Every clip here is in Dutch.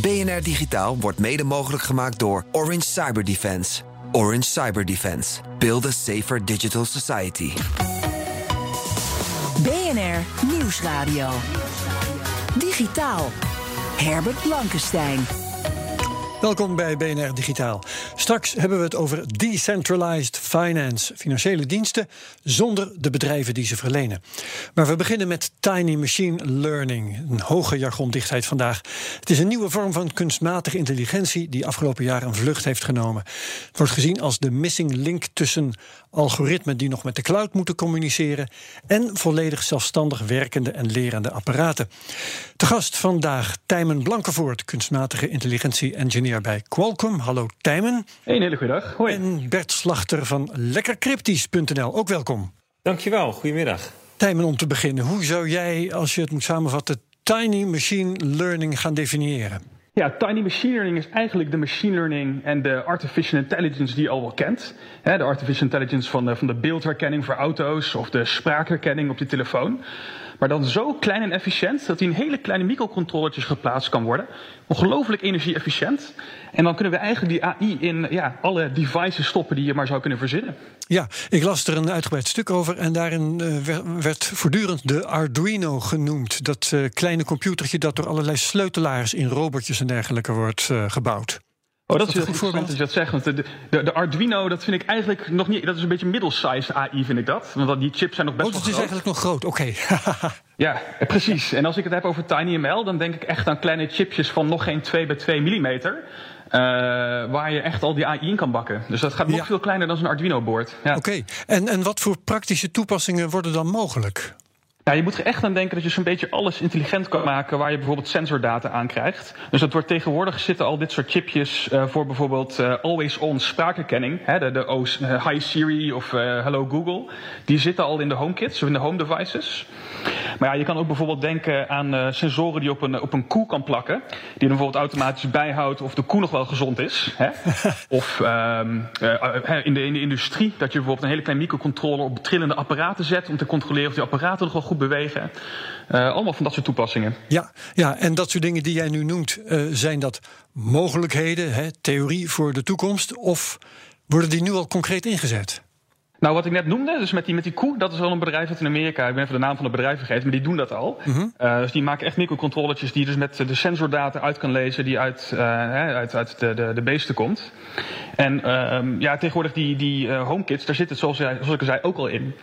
BNR Digitaal wordt mede mogelijk gemaakt door Orange Cyber Defense. Orange Cyber Defense. Build a safer digital society. BNR Nieuwsradio. Digitaal. Herbert Blankenstein. Welkom bij BNR Digitaal. Straks hebben we het over decentralized finance, financiële diensten zonder de bedrijven die ze verlenen. Maar we beginnen met tiny machine learning, een hoge jargondichtheid vandaag. Het is een nieuwe vorm van kunstmatige intelligentie die afgelopen jaar een vlucht heeft genomen. Het wordt gezien als de missing link tussen algoritmen die nog met de cloud moeten communiceren en volledig zelfstandig werkende en lerende apparaten. Te gast vandaag Tijmen Blankenvoort, kunstmatige intelligentie-engineer bij Qualcomm. Hallo Tijmen. Een hele goede dag. Hoi. En Bert Slachter van lekkercryptisch.nl. Ook welkom. Dankjewel, goedemiddag. Tijmen, om te beginnen, hoe zou jij, als je het moet samenvatten, tiny machine learning gaan definiëren? Ja, tiny machine learning is eigenlijk de machine learning en de artificial intelligence die je al wel kent. de artificial intelligence van de, van de beeldherkenning voor auto's of de spraakherkenning op je telefoon. Maar dan zo klein en efficiënt dat hij in hele kleine microcontrollertjes geplaatst kan worden. Ongelooflijk energie-efficiënt. En dan kunnen we eigenlijk die AI in ja, alle devices stoppen die je maar zou kunnen verzinnen. Ja, ik las er een uitgebreid stuk over en daarin uh, werd voortdurend de Arduino genoemd. Dat uh, kleine computertje dat door allerlei sleutelaars in robotjes en dergelijke wordt uh, gebouwd. Oh, dat is heel interessant dat je dat zegt. Want de, de, de, Arduino, dat vind ik eigenlijk nog niet. Dat is een beetje middle-size AI, vind ik dat. Want die chips zijn nog best oh, wel groot. groot. is eigenlijk nog groot, oké. Okay. ja, precies. En als ik het heb over TinyML, dan denk ik echt aan kleine chipjes van nog geen 2 bij 2 millimeter. Uh, waar je echt al die AI in kan bakken. Dus dat gaat nog ja. veel kleiner dan zo'n Arduino-board. Ja. Oké, okay. en, en wat voor praktische toepassingen worden dan mogelijk? Ja, je moet er echt aan denken dat je zo'n beetje alles intelligent kan maken waar je bijvoorbeeld sensordata aan krijgt. Dus dat wordt tegenwoordig zitten al dit soort chipjes uh, voor bijvoorbeeld uh, always-on spraakherkenning. Hè, de, de OS, uh, Hi Siri of Hello Google. Die zitten al in de HomeKits of in de home devices. Maar ja, je kan ook bijvoorbeeld denken aan sensoren die op een, op een koe kan plakken. Die dan bijvoorbeeld automatisch bijhoudt of de koe nog wel gezond is. Hè? of um, in, de, in de industrie dat je bijvoorbeeld een hele kleine microcontroller op trillende apparaten zet om te controleren of die apparaten nog wel goed bewegen. Uh, allemaal van dat soort toepassingen. Ja, ja, en dat soort dingen die jij nu noemt, uh, zijn dat mogelijkheden, hè, theorie voor de toekomst? Of worden die nu al concreet ingezet? Nou, wat ik net noemde, dus met die, met die koe, dat is wel een bedrijf uit in Amerika. Ik ben even de naam van het bedrijf vergeten, maar die doen dat al. Mhm. Mm -hmm. uh, dus die maken echt microcontrollertjes die dus met de sensordata uit kan lezen die uit, uh, uit, uit de, de, de beesten komt. En uh, ja, tegenwoordig die, die HomeKits, daar zit het zoals, zoals ik al zei ook al in.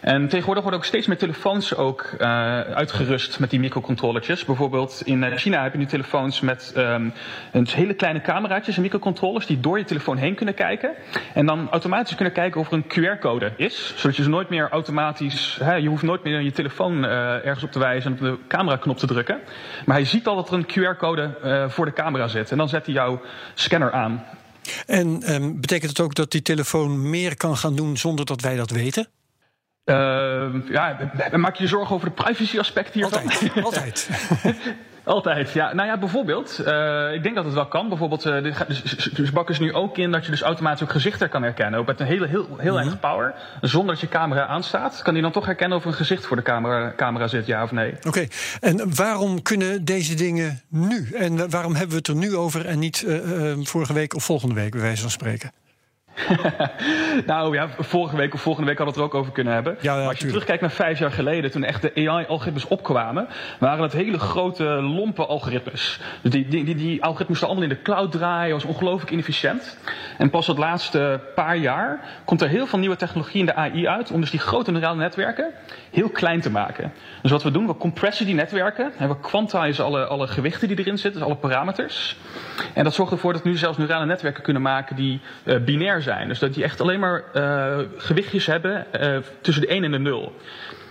En tegenwoordig worden ook steeds meer telefoons ook uh, uitgerust met die microcontrollertjes. Bijvoorbeeld in China heb je nu telefoons met um, een hele kleine cameraatjes en microcontrollers die door je telefoon heen kunnen kijken. En dan automatisch kunnen kijken of er een QR-code is. Zodat je ze nooit meer automatisch, hè, je hoeft nooit meer je telefoon uh, ergens op te wijzen en op de cameraknop te drukken. Maar hij ziet al dat er een QR-code voor de camera zit. En dan zet hij jouw scanner aan. En um, betekent het ook dat die telefoon meer kan gaan doen zonder dat wij dat weten? Uh, ja, maak je je zorgen over de privacy aspect hiervan? Altijd, altijd. Altijd, ja. Nou ja, bijvoorbeeld, uh, ik denk dat het wel kan. Bijvoorbeeld, uh, dit, dus bakken ze nu ook in dat je dus automatisch ook gezichten kan herkennen. Ook met een hele, heel, heel Mhm. weinig power. Zonder dat je camera aanstaat, kan die dan toch herkennen of er een gezicht voor de camera, camera zit, ja of nee. Oké, okay. en waarom kunnen deze dingen nu? En waarom hebben we het er nu over en niet uh, vorige week of volgende week, bij wijze van spreken? nou ja, vorige week of volgende week hadden we het er ook over kunnen hebben. Ja, ja, maar als je tuurlijk. terugkijkt naar vijf jaar geleden, toen echt de AI-algoritmes opkwamen, waren het hele grote, lompe algoritmes. Dus die, die, die, die algoritmes moesten allemaal in de cloud draaien, was ongelooflijk inefficiënt. En pas het laatste paar jaar komt er heel veel nieuwe technologie in de AI uit, om dus die grote neurale netwerken heel klein te maken. Dus wat we doen, we compressen die netwerken en we quantizen alle, alle gewichten die erin zitten, dus alle parameters. En dat zorgt ervoor dat nu zelfs neurale netwerken kunnen maken die uh, binair zijn. Dus dat die echt alleen maar uh, gewichtjes hebben uh, tussen de 1 en de 0.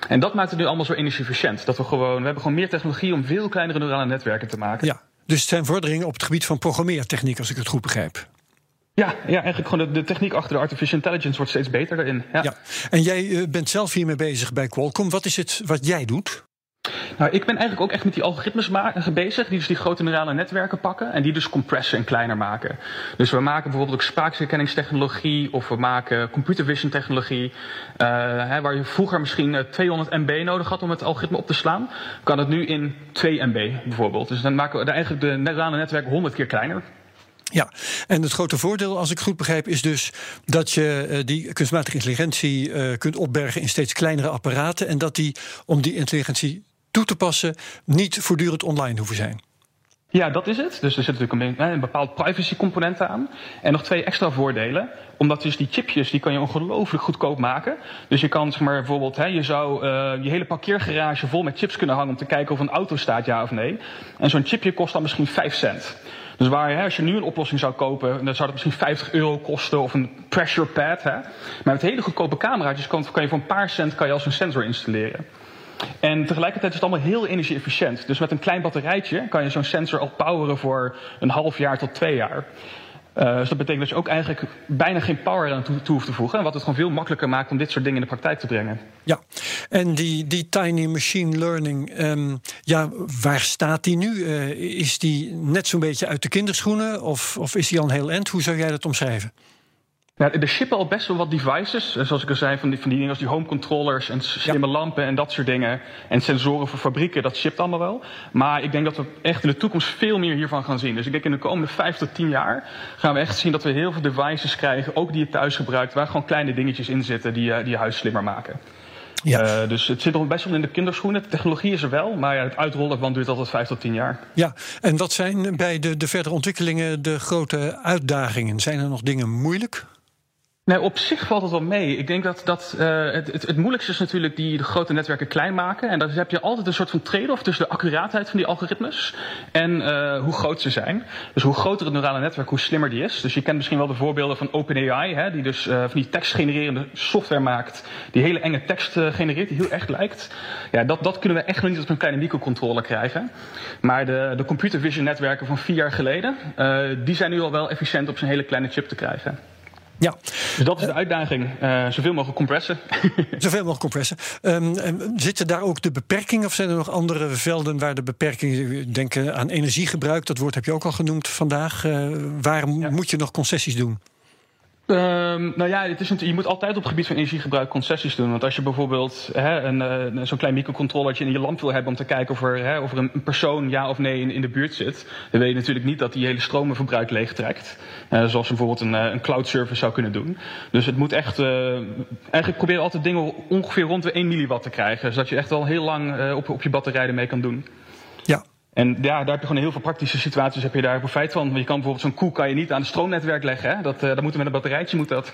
En dat maakt het nu allemaal zo energie-efficiënt. Dat we gewoon, we hebben gewoon meer technologie om veel kleinere neurale netwerken te maken. Ja. Dus het zijn vorderingen op het gebied van programmeertechniek, als ik het goed begrijp. Ja, ja eigenlijk gewoon de, de, techniek achter de artificial intelligence wordt steeds beter daarin. Ja. ja. En jij eh, bent zelf hiermee bezig bij Qualcomm. Wat is het wat jij doet? Nou, ik ben eigenlijk ook echt met die algoritmes bezig, die dus die grote neurale netwerken pakken en die dus compressen en kleiner maken. Dus we maken bijvoorbeeld ook spraakherkenningstechnologie of we maken computer vision technologie. Uh, hè, waar je vroeger misschien 200 eh, MB nodig had om het algoritme op te slaan, kan het nu in 2 MB bijvoorbeeld. Dus dan maken we eigenlijk de neurale netwerken 100 keer kleiner. Ja, en het grote voordeel, als ik goed begrijp, is dus dat je uh, die kunstmatige intelligentie kunt opbergen in steeds kleinere apparaten. En dat die, om die intelligentie toe te passen, niet voortdurend online hoeven zijn. Ja, dat is het. Dus er zit natuurlijk een, een bepaald privacy component aan. En nog twee extra voordelen. Omdat dus die chipjes, die kan je ongelooflijk goedkoop maken. Dus je kan zeg maar bijvoorbeeld, hè, je zou uh, je hele parkeergarage vol met chips kunnen hangen om te kijken of een auto staat, ja of nee. En zo'n chipje kost dan misschien 5 cent. Dus waar, hè, als je nu een oplossing zou kopen, dan zou het misschien 50 euro kosten of een pressure pad. Hè. Maar met hele goedkope camera's kan, kan je voor een paar cent kan je als een sensor installeren. En tegelijkertijd is het allemaal heel energie-efficiënt. Dus met een klein batterijtje kan je zo'n sensor al poweren voor een half jaar tot twee jaar. Uh, dus dat betekent dat je ook eigenlijk bijna geen power aan toe, toe hoeft te voegen. Wat het gewoon veel makkelijker maakt om dit soort dingen in de praktijk te brengen. Ja, en die, die tiny machine learning, um, ja, waar staat die nu? Uh, is die net zo'n beetje uit de kinderschoenen of, of is die al een heel end? Hoe zou jij dat omschrijven? Ja, er shippen al best wel wat devices, eh, zoals ik al zei, van die, van die dingen als die home controllers en slimme ja. lampen en dat soort dingen. En sensoren voor fabrieken, dat shipt allemaal wel. Maar ik denk dat we echt in de toekomst veel meer hiervan gaan zien. Dus ik denk in de komende vijf tot tien jaar gaan we echt zien dat we heel veel devices krijgen, ook die je thuis gebruikt, waar gewoon kleine dingetjes in zitten die, die je huis slimmer maken. Ja. Uh, dus het zit nog best wel in de kinderschoenen. De technologie is er wel, maar ja, het uitrollen ervan duurt altijd vijf tot tien jaar. Ja, en wat zijn bij de, de verdere ontwikkelingen de grote uitdagingen? Zijn er nog dingen moeilijk? Nee, op zich valt het wel mee. Ik denk dat, dat uh, het, het, het, moeilijkste is natuurlijk die de grote netwerken klein maken. En dan heb je altijd een soort van trade-off tussen de accuraatheid van die algoritmes en uh, hoe groot ze zijn. Dus hoe groter het neurale netwerk, hoe slimmer die is. Dus je kent misschien wel de voorbeelden van OpenAI, hè, die dus uh, van die tekstgenererende software maakt, die hele enge tekst genereert, die heel echt lijkt. Ja, dat, dat kunnen we echt nog niet op een kleine microcontroller krijgen. Maar de, de computer vision netwerken van vier jaar geleden, die zijn nu al wel efficiënt op zo'n hele kleine chip te krijgen. Ja. Dus dat is de uitdaging. Uh, zoveel mogelijk compressen. zoveel mogelijk compressen. Um, zitten daar ook de beperkingen of zijn er nog andere velden waar de beperkingen, denken aan energiegebruik, dat woord heb je ook al genoemd vandaag. Uh, waar ja. moet je nog concessies doen? Um, nou ja, het is je moet altijd op het gebied van energiegebruik concessies doen. Want als je bijvoorbeeld hè, een, uh, zo'n klein microcontrollertje in je lamp wil hebben om te kijken of er, hè, of er een persoon ja of nee in, de buurt zit, dan weet je natuurlijk niet dat die hele stromenverbruik leegtrekt. Uh, zoals bijvoorbeeld een, een cloud service zou kunnen doen. Dus het moet echt, eigenlijk proberen altijd dingen ongeveer rond de 1 milliwatt te krijgen. Zodat je echt wel heel lang op, op je batterij ermee kan doen. En ja, daar heb je gewoon heel veel praktische situaties heb je daar profijt van. Je kan bijvoorbeeld zo'n koe kan je niet aan het stroomnetwerk leggen. Hè? Dat, uh, dat moet met een batterijtje moet dat.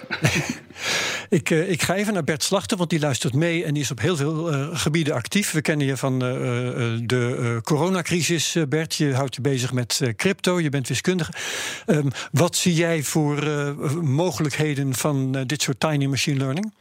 ik, uh, ik ga even naar Bert Slachter, want die luistert mee en die is op heel veel uh, gebieden actief. We kennen je van de coronacrisis, Bert. Je houdt je bezig met crypto, je bent wiskundige. Um, wat zie jij voor mogelijkheden van dit soort tiny machine learning?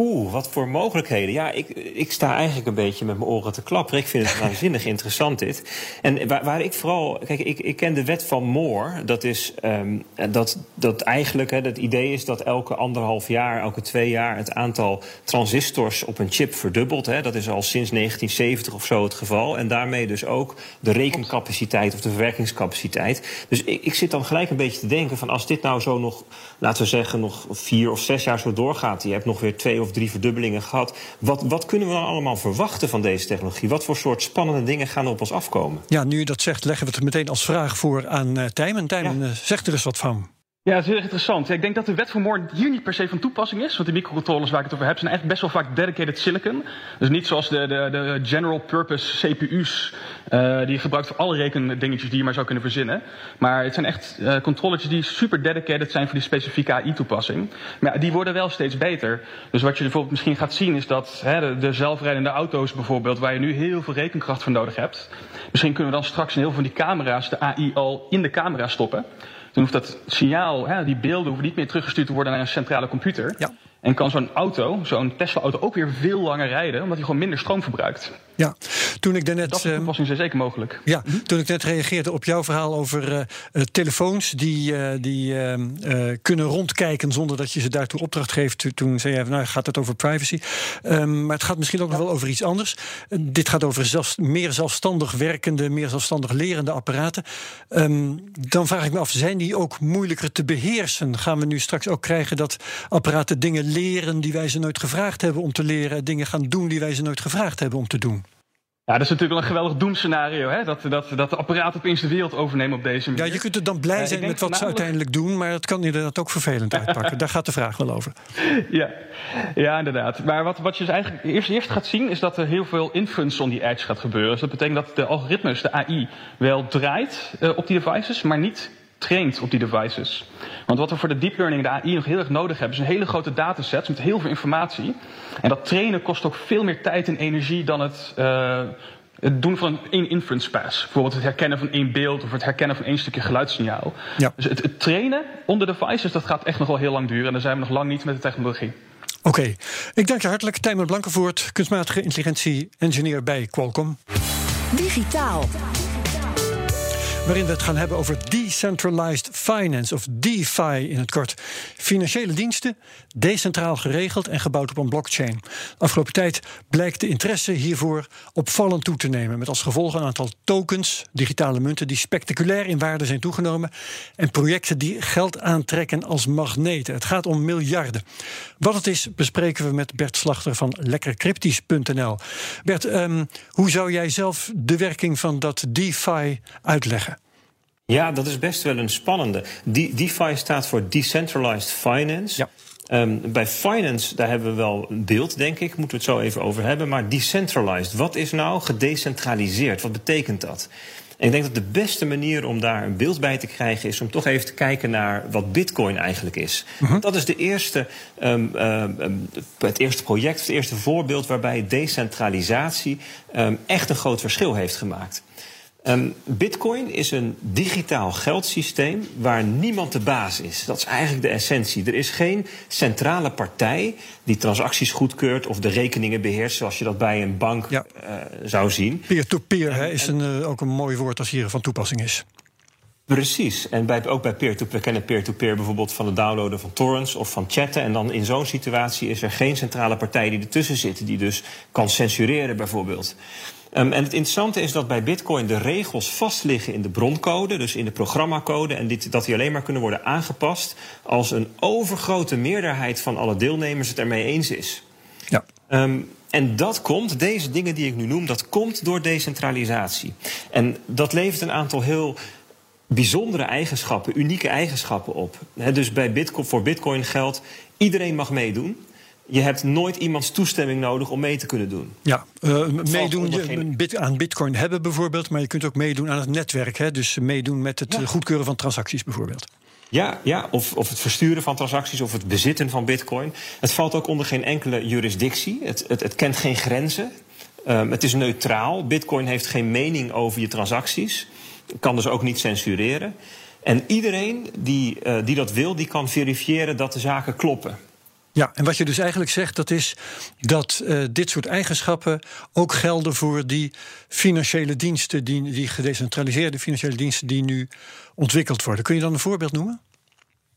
Oeh, wat voor mogelijkheden. Ja, ik, ik sta eigenlijk een beetje met mijn oren te klapperen. Ik vind het waanzinnig interessant dit. En waar, waar, ik vooral... Kijk, ik, ik ken de wet van Moore. Dat is um, dat, dat eigenlijk hè, het idee is dat elke anderhalf jaar, elke twee jaar... het aantal transistors op een chip verdubbelt. Hè. Dat is al sinds 1970 of zo het geval. En daarmee dus ook de rekencapaciteit of de verwerkingscapaciteit. Dus ik, ik zit dan gelijk een beetje te denken van... als dit nou zo nog, laten we zeggen, nog vier of zes jaar zo doorgaat... je hebt nog weer twee of drie verdubbelingen gehad. Wat, wat kunnen we dan allemaal verwachten van deze technologie? Wat voor soort spannende dingen gaan er op ons afkomen? Ja, nu je dat zegt, leggen we het meteen als vraag voor aan uh, Tijmen. Tijmen, ja. uh, zeg er eens wat van. Ja, dat is heel interessant. Ja, ik denk dat de wet van Moore hier niet per se van toepassing is. Want de microcontrollers waar ik het over heb, zijn eigenlijk best wel vaak dedicated silicon. Dus niet zoals de, de, de general purpose CPU's, uh, die je gebruikt voor alle rekendingetjes die je maar zou kunnen verzinnen. Maar het zijn echt uh, die super dedicated zijn voor die specifieke AI-toepassing. Maar die worden wel steeds beter. Dus wat je bijvoorbeeld misschien gaat zien is dat hè, de, de zelfrijdende auto's bijvoorbeeld, waar je nu heel veel rekenkracht voor nodig hebt. Misschien kunnen we dan straks in heel veel van die camera's de AI al in de camera stoppen. Dan hoeft dat signaal, hè, die beelden hoeven niet meer teruggestuurd te worden naar een centrale computer. Ja. En kan zo'n auto, zo'n Tesla-auto, ook weer veel langer rijden, omdat hij gewoon minder stroom verbruikt. Ja, toen ik daarnet. Dat soort toepassingen zijn zeker mogelijk. Ja, toen ik net reageerde op jouw verhaal over uh, telefoons die, uh, die uh, kunnen rondkijken zonder dat je ze daartoe opdracht geeft. Toen zei je, nou gaat het over privacy. Um, maar het gaat misschien ook nog wel over iets anders. dit gaat over zelfs, meer zelfstandig werkende, meer zelfstandig lerende apparaten. Um, dan vraag ik me af, zijn die ook moeilijker te beheersen? Gaan we nu straks ook krijgen dat apparaten dingen leren die wij ze nooit gevraagd hebben om te leren, dingen gaan doen die wij ze nooit gevraagd hebben om te doen? Ja, dat is natuurlijk wel een geweldig doemscenario, hè? Dat, dat, dat de apparaten opeens de wereld overnemen op deze manier. Ja, je kunt er dan blij zijn met wat ze uiteindelijk doen, maar het kan inderdaad ook vervelend uitpakken. Daar gaat de vraag wel over. Ja, ja inderdaad. Maar wat, wat je dus eigenlijk eerst, eerst gaat zien, is dat er heel veel inference on die edge gaat gebeuren. Dus dat betekent dat de algoritmes, de AI, wel draait uh, op die devices, maar niet traint op die devices. Want wat we voor de deep learning, de AI, nog heel erg nodig hebben, is een hele grote datasets met heel veel informatie. En dat trainen kost ook veel meer tijd en energie dan het, uh, het doen van één inference pass. Bijvoorbeeld het herkennen van één beeld of het herkennen van één stukje geluidssignaal. Ja. Dus het, het trainen onder devices, dat gaat echt nog wel heel lang duren. En daar zijn we nog lang niet met de technologie. Oké, okay. ik dank je hartelijk. Tijmen Blankenvoort, kunstmatige intelligentie-engineer bij Qualcomm. Digitaal waarin we het gaan hebben over decentralized finance, of DeFi in het kort. Financiële diensten, decentraal geregeld en gebouwd op een blockchain. Afgelopen tijd blijkt de interesse hiervoor opvallend toe te nemen, met als gevolg een aantal tokens, digitale munten, die spectaculair in waarde zijn toegenomen en projecten die geld aantrekken als magneten. Het gaat om miljarden. Wat het is, bespreken we met Bert Slachter van lekkercryptisch.nl. Bert, um, hoe zou jij zelf de werking van dat DeFi uitleggen? Ja, dat is best wel een spannende. DeFi staat voor Decentralized Finance. Ja. Um, bij finance, daar hebben we wel een beeld, denk ik. Moeten we het zo even over hebben. Maar decentralized, wat is nou gedecentraliseerd? Wat betekent dat? En ik denk dat de beste manier om daar een beeld bij te krijgen is om toch even te kijken naar wat Bitcoin eigenlijk is. Uh Dat is de eerste, um, um, het eerste project, het eerste voorbeeld waarbij decentralisatie echt een groot verschil heeft gemaakt. Um, Bitcoin is een digitaal geldsysteem waar niemand de baas is. Dat is eigenlijk de essentie. Er is geen centrale partij die transacties goedkeurt of de rekeningen beheerst, zoals je dat bij een bank ja. uh, zou zien. Peer-to-peer is een, uh, ook een mooi woord als hier van toepassing is. Precies. En bij, ook bij peer-to-peer, we kennen peer-to-peer bijvoorbeeld van het downloaden van torrents of van chatten. En dan in zo'n situatie is er geen centrale partij die ertussen zit, die dus kan censureren bijvoorbeeld. Um, en het interessante is dat bij Bitcoin de regels vastliggen in de broncode, dus in de programmacode, en dit, dat die alleen maar kunnen worden aangepast als een overgrote meerderheid van alle deelnemers het ermee eens is. Ja. Um, en dat komt, deze dingen die ik nu noem, dat komt door decentralisatie. En dat levert een aantal heel bijzondere eigenschappen, unieke eigenschappen op. He, dus bij Bitcoin, voor Bitcoin geldt, iedereen mag meedoen je hebt nooit iemands toestemming nodig om mee te kunnen doen. Ja, uh, meedoen je, aan bitcoin hebben bijvoorbeeld, maar je kunt ook meedoen aan het netwerk. Hè? Dus meedoen met het goedkeuren van transacties bijvoorbeeld. Ja, ja of, of het versturen van transacties of het bezitten van bitcoin. Het valt ook onder geen enkele jurisdictie. Het, het, het kent geen grenzen. Um, het is neutraal. Bitcoin heeft geen mening over je transacties. Kan dus ook niet censureren. En iedereen die, uh, die dat wil, die kan verifiëren dat de zaken kloppen. Ja, en wat je dus eigenlijk zegt, dat is dat uh, dit soort eigenschappen ook gelden voor die financiële diensten, die, die gedecentraliseerde financiële diensten die nu ontwikkeld worden. Kun je dan een voorbeeld noemen?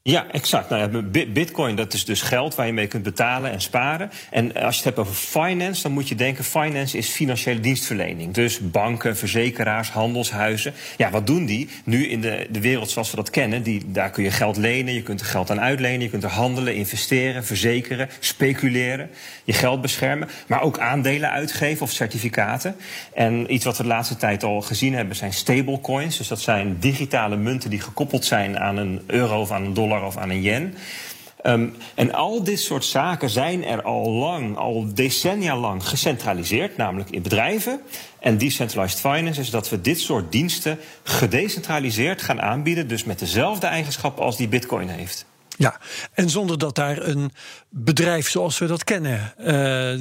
Ja, exact. Nou Bitcoin, dat is dus geld waar je mee kunt betalen en sparen. En als je het hebt over finance, dan moet je denken: finance is financiële dienstverlening. Dus banken, verzekeraars, handelshuizen. Ja, wat doen die nu in de, de wereld zoals we dat kennen? Die, daar kun je geld lenen, je kunt er geld aan uitlenen, je kunt er handelen, investeren, verzekeren, speculeren, je geld beschermen, maar ook aandelen uitgeven of certificaten. En iets wat we de laatste tijd al gezien hebben zijn stablecoins. Dus dat zijn digitale munten die gekoppeld zijn aan een euro of aan een dollar of aan een yen. Um, en al dit soort zaken zijn er al lang, al decennia lang gecentraliseerd, namelijk in bedrijven. En decentralized finance is dat we dit soort diensten gedecentraliseerd gaan aanbieden, dus met dezelfde eigenschappen als die Bitcoin heeft. Ja, en zonder dat daar een bedrijf zoals we dat kennen uh,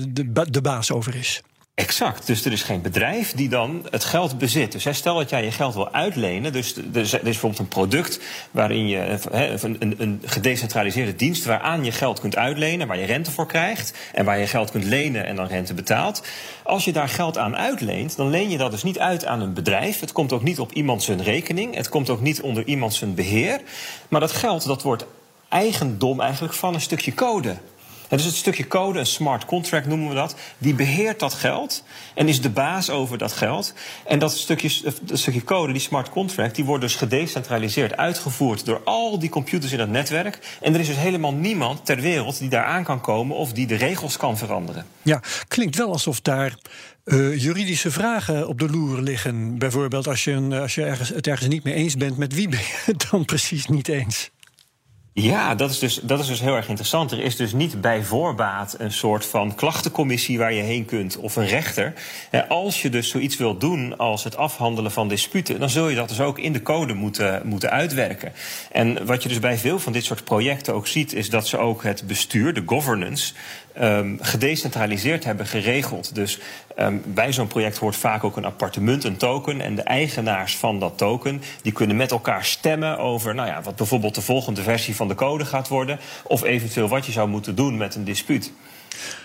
de, de baas over is. Exact. Dus er is geen bedrijf die dan het geld bezit. Dus stel dat jij je geld wil uitlenen. Dus er is bijvoorbeeld een product waarin je een, een, een, gedecentraliseerde dienst waaraan je geld kunt uitlenen, waar je rente voor krijgt en waar je geld kunt lenen en dan rente betaalt. Als je daar geld aan uitleent, dan leen je dat dus niet uit aan een bedrijf. Het komt ook niet op iemand zijn rekening. Het komt ook niet onder iemand zijn beheer. Maar dat geld dat wordt eigendom eigenlijk van een stukje code. Is het stukje code, een smart contract noemen we dat, die beheert dat geld en is de baas over dat geld. En dat stukje, dat stukje code, die smart contract, die wordt dus gedecentraliseerd uitgevoerd door al die computers in dat netwerk. En er is dus helemaal niemand ter wereld die daar aan kan komen of die de regels kan veranderen. Ja, klinkt wel alsof daar uh, juridische vragen op de loer liggen. Bijvoorbeeld als je, een, als je ergens, het ergens niet mee eens bent, met wie ben je het dan precies niet eens? Ja, dat is, dus, dat is dus heel erg interessant. Er is dus niet bij voorbaat een soort van klachtencommissie waar je heen kunt of een rechter. Als je dus zoiets wilt doen als het afhandelen van disputen, dan zul je dat dus ook in de code moeten, moeten uitwerken. En wat je dus bij veel van dit soort projecten ook ziet, is dat ze ook het bestuur, de governance, um, gedecentraliseerd hebben geregeld. Dus um, bij zo'n project hoort vaak ook een appartement, een token. En de eigenaars van dat token die kunnen met elkaar stemmen over nou ja, wat bijvoorbeeld de volgende versie van de code gaat worden. Of eventueel wat je zou moeten doen met een dispuut.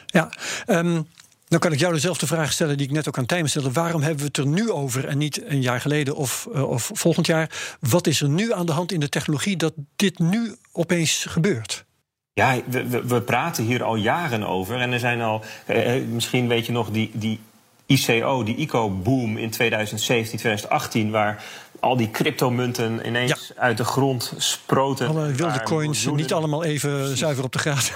Ja, um, dan kan ik jou dezelfde vraag stellen die ik net ook aan Tijmen stelde. Waarom hebben we het er nu over en niet een jaar geleden of, uh, of volgend jaar? Wat is er nu aan de hand in de technologie dat dit nu opeens gebeurt? Ja, we, we, praten hier al jaren over. En er zijn al, eh, eh misschien weet je nog, die, die ICO, die ICO-boom in 2017, 2018, waar al die cryptomunten ineens uit de grond sproten. Alle wilde coins, niet allemaal even zuiver op de graad.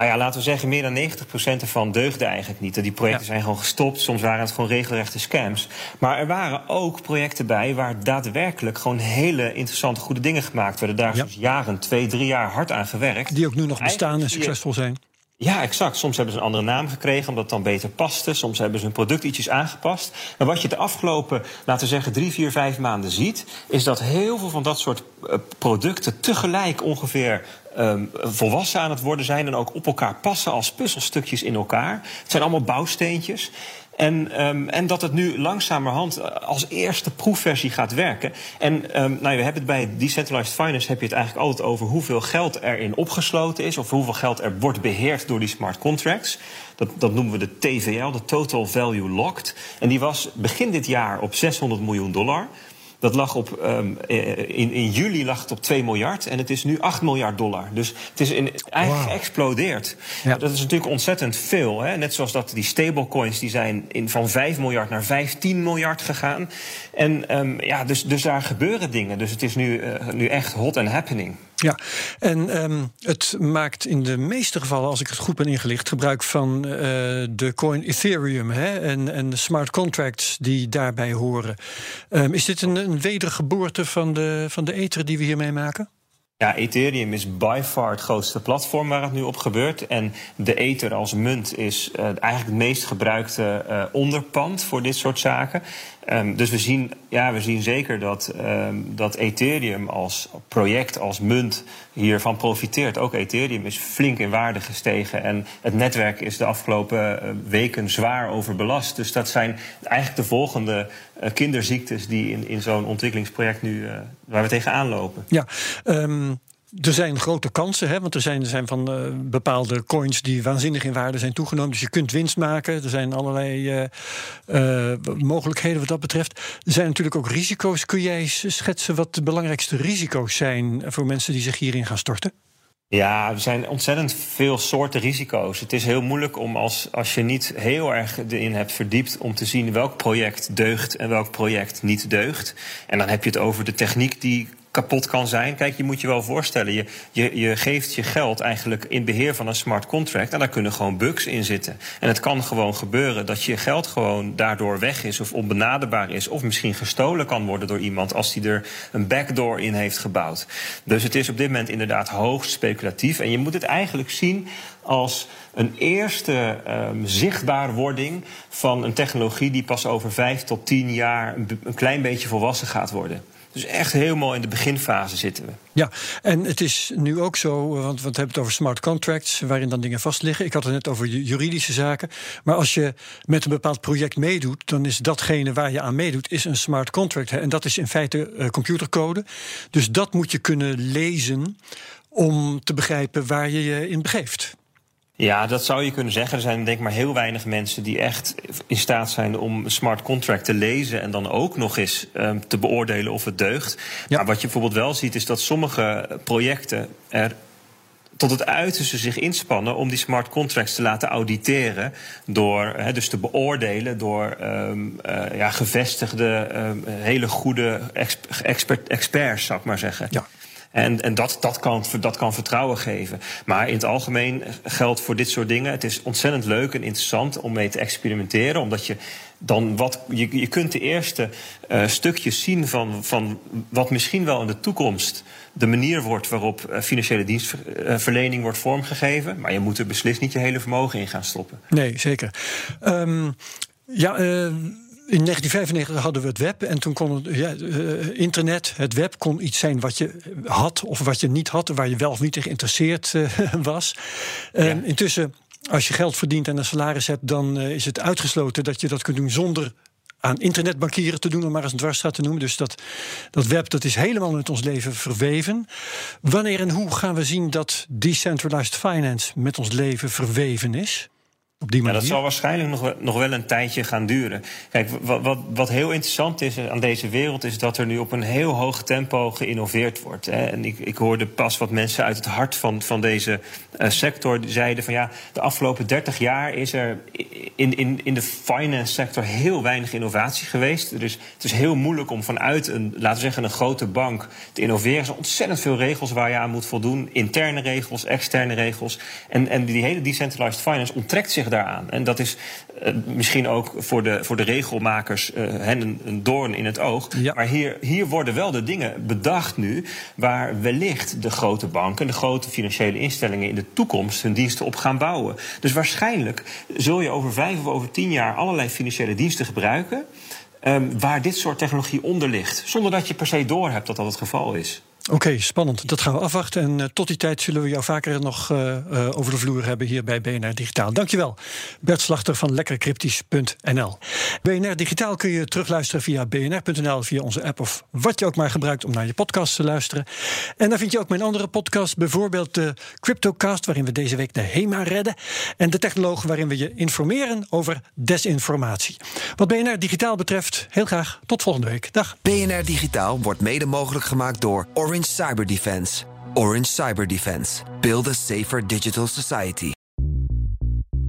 Nou ja, laten we zeggen, meer dan 90% ervan deugde eigenlijk niet. Die projecten zijn gewoon gestopt. Soms waren het gewoon regelrechte scams. Maar er waren ook projecten bij waar daadwerkelijk gewoon hele interessante, goede dingen gemaakt werden. Daar is dus jaren, twee, drie jaar hard aan gewerkt. Die ook nu nog bestaan en succesvol zijn. Ja, exact. Soms hebben ze een andere naam gekregen omdat het dan beter paste. Soms hebben ze hun product ietsjes aangepast. Maar wat je de afgelopen, laten we zeggen, drie, vier, vijf maanden ziet, is dat heel veel van dat soort eh, producten tegelijk ongeveer um, volwassen aan het worden zijn en ook op elkaar passen als puzzelstukjes in elkaar. Het zijn allemaal bouwsteentjes. En, um, en dat het nu langzamerhand eh, als eerste proefversie gaat werken. En um, nou, we hebben het bij Decentralized Finance heb je het eigenlijk altijd over hoeveel geld erin opgesloten is. Of hoeveel geld er wordt beheerd door die smart contracts. Dat, dat noemen we de TVL, de Total Value Locked. En die was begin dit jaar op 600 miljoen dollar. Dat lag op, um, in, in juli lag het op 2 miljard en het is nu 8 miljard dollar. Dus het is in, eigenlijk wow. geëxplodeerd. Ja. Dat is natuurlijk ontzettend veel. Hè? Net zoals dat die stablecoins die zijn in, van 5 miljard naar 15 miljard gegaan. En um, ja, dus, dus daar gebeuren dingen. Dus het is nu, uh, nu echt hot and happening. Ja, en um, het maakt in de meeste gevallen, als ik het goed ben ingelicht, gebruik van uh, de coin Ethereum hè, en, en de smart contracts die daarbij horen. Um, is dit een, een wedergeboorte van de, van de ether die we hiermee maken? Ja, Ethereum is by far het grootste platform waar het nu op gebeurt. En de Ether als munt is uh, eigenlijk het meest gebruikte uh, onderpand voor dit soort zaken. Um, dus we zien, ja, we zien zeker dat, um, dat Ethereum als project, als munt hiervan profiteert. Ook Ethereum is flink in waarde gestegen. En het netwerk is de afgelopen uh, weken zwaar overbelast. Dus dat zijn eigenlijk de volgende kinderziektes die in, in zo'n ontwikkelingsproject nu uh, waar we tegenaan lopen. Ja, um, er zijn grote kansen, hè, want er zijn, er zijn van uh, bepaalde coins die waanzinnig in waarde zijn toegenomen. Dus je kunt winst maken. Er zijn allerlei mogelijkheden wat dat betreft. Er zijn natuurlijk ook risico's. Kun jij schetsen wat de belangrijkste risico's zijn voor mensen die zich hierin gaan storten? Ja, er zijn ontzettend veel soorten risico's. Het is heel moeilijk om als, als je niet heel erg erin hebt verdiept om te zien welk project deugt en welk project niet deugt. En dan heb je het over de techniek die kapot kan zijn. Kijk, je moet je wel voorstellen, je, je, je geeft je geld eigenlijk in beheer van een smart contract en daar kunnen gewoon bugs in zitten. En het kan gewoon gebeuren dat je geld gewoon daardoor weg is of onbenaderbaar is of misschien gestolen kan worden door iemand als die er een backdoor in heeft gebouwd. Dus het is op dit moment inderdaad hoogst speculatief en je moet het eigenlijk zien als een eerste um, zichtbaarwording van een technologie die pas over vijf tot tien jaar een klein beetje volwassen gaat worden. Dus echt helemaal in de beginfase zitten we. Ja, en het is nu ook zo, want, want we hebben het over smart contracts, waarin dan dingen vast liggen. Ik had het net over juridische zaken. Maar als je met een bepaald project meedoet, dan is datgene waar je aan meedoet, is een smart contract. En dat is in feite uh, computercode. Dus dat moet je kunnen lezen om te begrijpen waar je je in begeeft. Ja, dat zou je kunnen zeggen. Er zijn denk ik maar heel weinig mensen die echt in staat zijn om een smart contract te lezen en dan ook nog eens um, te beoordelen of het deugt. Ja. Maar wat je bijvoorbeeld wel ziet, is dat sommige projecten er tot het uiterste zich inspannen om die smart contracts te laten auditeren. Door he, dus te beoordelen door um, uh, ja, gevestigde, um, hele goede expert, experts, zou ik maar zeggen. Ja. En, en dat, dat, kan, dat kan vertrouwen geven. Maar in het algemeen geldt voor dit soort dingen: het is ontzettend leuk en interessant om mee te experimenteren, omdat je dan wat. Je, je kunt de eerste uh, stukjes zien van, van wat misschien wel in de toekomst de manier wordt waarop uh, financiële dienstverlening wordt vormgegeven. Maar je moet er beslist niet je hele vermogen in gaan stoppen. Nee, zeker. Um, ja, uh in 1995 hadden we het web en toen kon het ja, uh, internet, het web kon iets zijn wat je had of wat je niet had, waar je wel of niet in geïnteresseerd uh, was. Ja. Uh, intussen, als je geld verdient en een salaris hebt, dan eh, is het uitgesloten dat je dat kunt doen zonder aan internetbankieren te doen, om maar eens een dwarsstraat te noemen. Dus dat, dat web dat is helemaal met ons leven verweven. Wanneer en hoe gaan we zien dat decentralized finance met ons leven verweven is? Op die manier? Ja, dat zal waarschijnlijk nog, nog wel een tijdje gaan duren. Kijk, wat, wat, wat heel interessant is aan deze wereld, is dat er nu op een heel hoog tempo geïnnoveerd wordt. Hè. En ik, ik hoorde pas wat mensen uit het hart van, van deze uh, sector zeiden van ja, de afgelopen 30 jaar is er in, in, in de finance sector heel weinig innovatie geweest. Dus het is heel moeilijk om vanuit een, laten we zeggen, een grote bank te innoveren. Er zijn ontzettend veel regels waar je aan moet voldoen. Interne regels, externe regels. En, en die hele decentralized finance onttrekt zich daaraan. En dat is uh, misschien ook voor de, voor de regelmakers uh, hen een, een doorn in het oog. Ja. Maar hier, hier worden wel de dingen bedacht nu waar wellicht de grote banken, de grote financiële instellingen in de toekomst hun diensten op gaan bouwen. Dus waarschijnlijk zul je over vijf of over tien jaar allerlei financiële diensten gebruiken. Um, waar dit soort technologie onder ligt. Zonder dat je per se doorhebt dat dat het geval is. Oké, spannend. Dat gaan we afwachten. En uh, tot die tijd zullen we jou vaker nog uh, uh, over de vloer hebben hier bij BNR Digitaal. Dankjewel, Bert Slachter van lekkercryptisch.nl. BNR Digitaal kun je terugluisteren via bnr.nl, via onze app of wat je ook maar gebruikt om naar je podcast te luisteren. En daar vind je ook mijn andere podcast, bijvoorbeeld de Cryptocast, waarin we deze week de HEMA redden. En de Technoloog, waarin we je informeren over desinformatie. Wat BNR Digitaal betreft, heel graag tot volgende week. Dag. BNR Digitaal wordt mede mogelijk gemaakt door Orange Cyber Defense. Orange Cyber Defense. Build a safer digital society.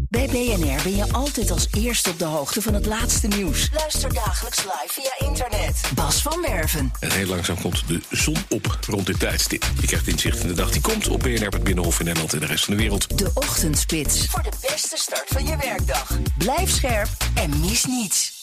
Bij BNR ben je altijd als eerste op de hoogte van het laatste nieuws. Luister dagelijks live via internet. Bas van Werven. En heel langzaam komt de zon op rond dit tijdstip. Je krijgt inzicht in de dag die komt op BNR, het Binnenhof in Nederland en de rest van de wereld. De Ochtendspits. Voor de beste start van je werkdag. Blijf scherp en mis niets.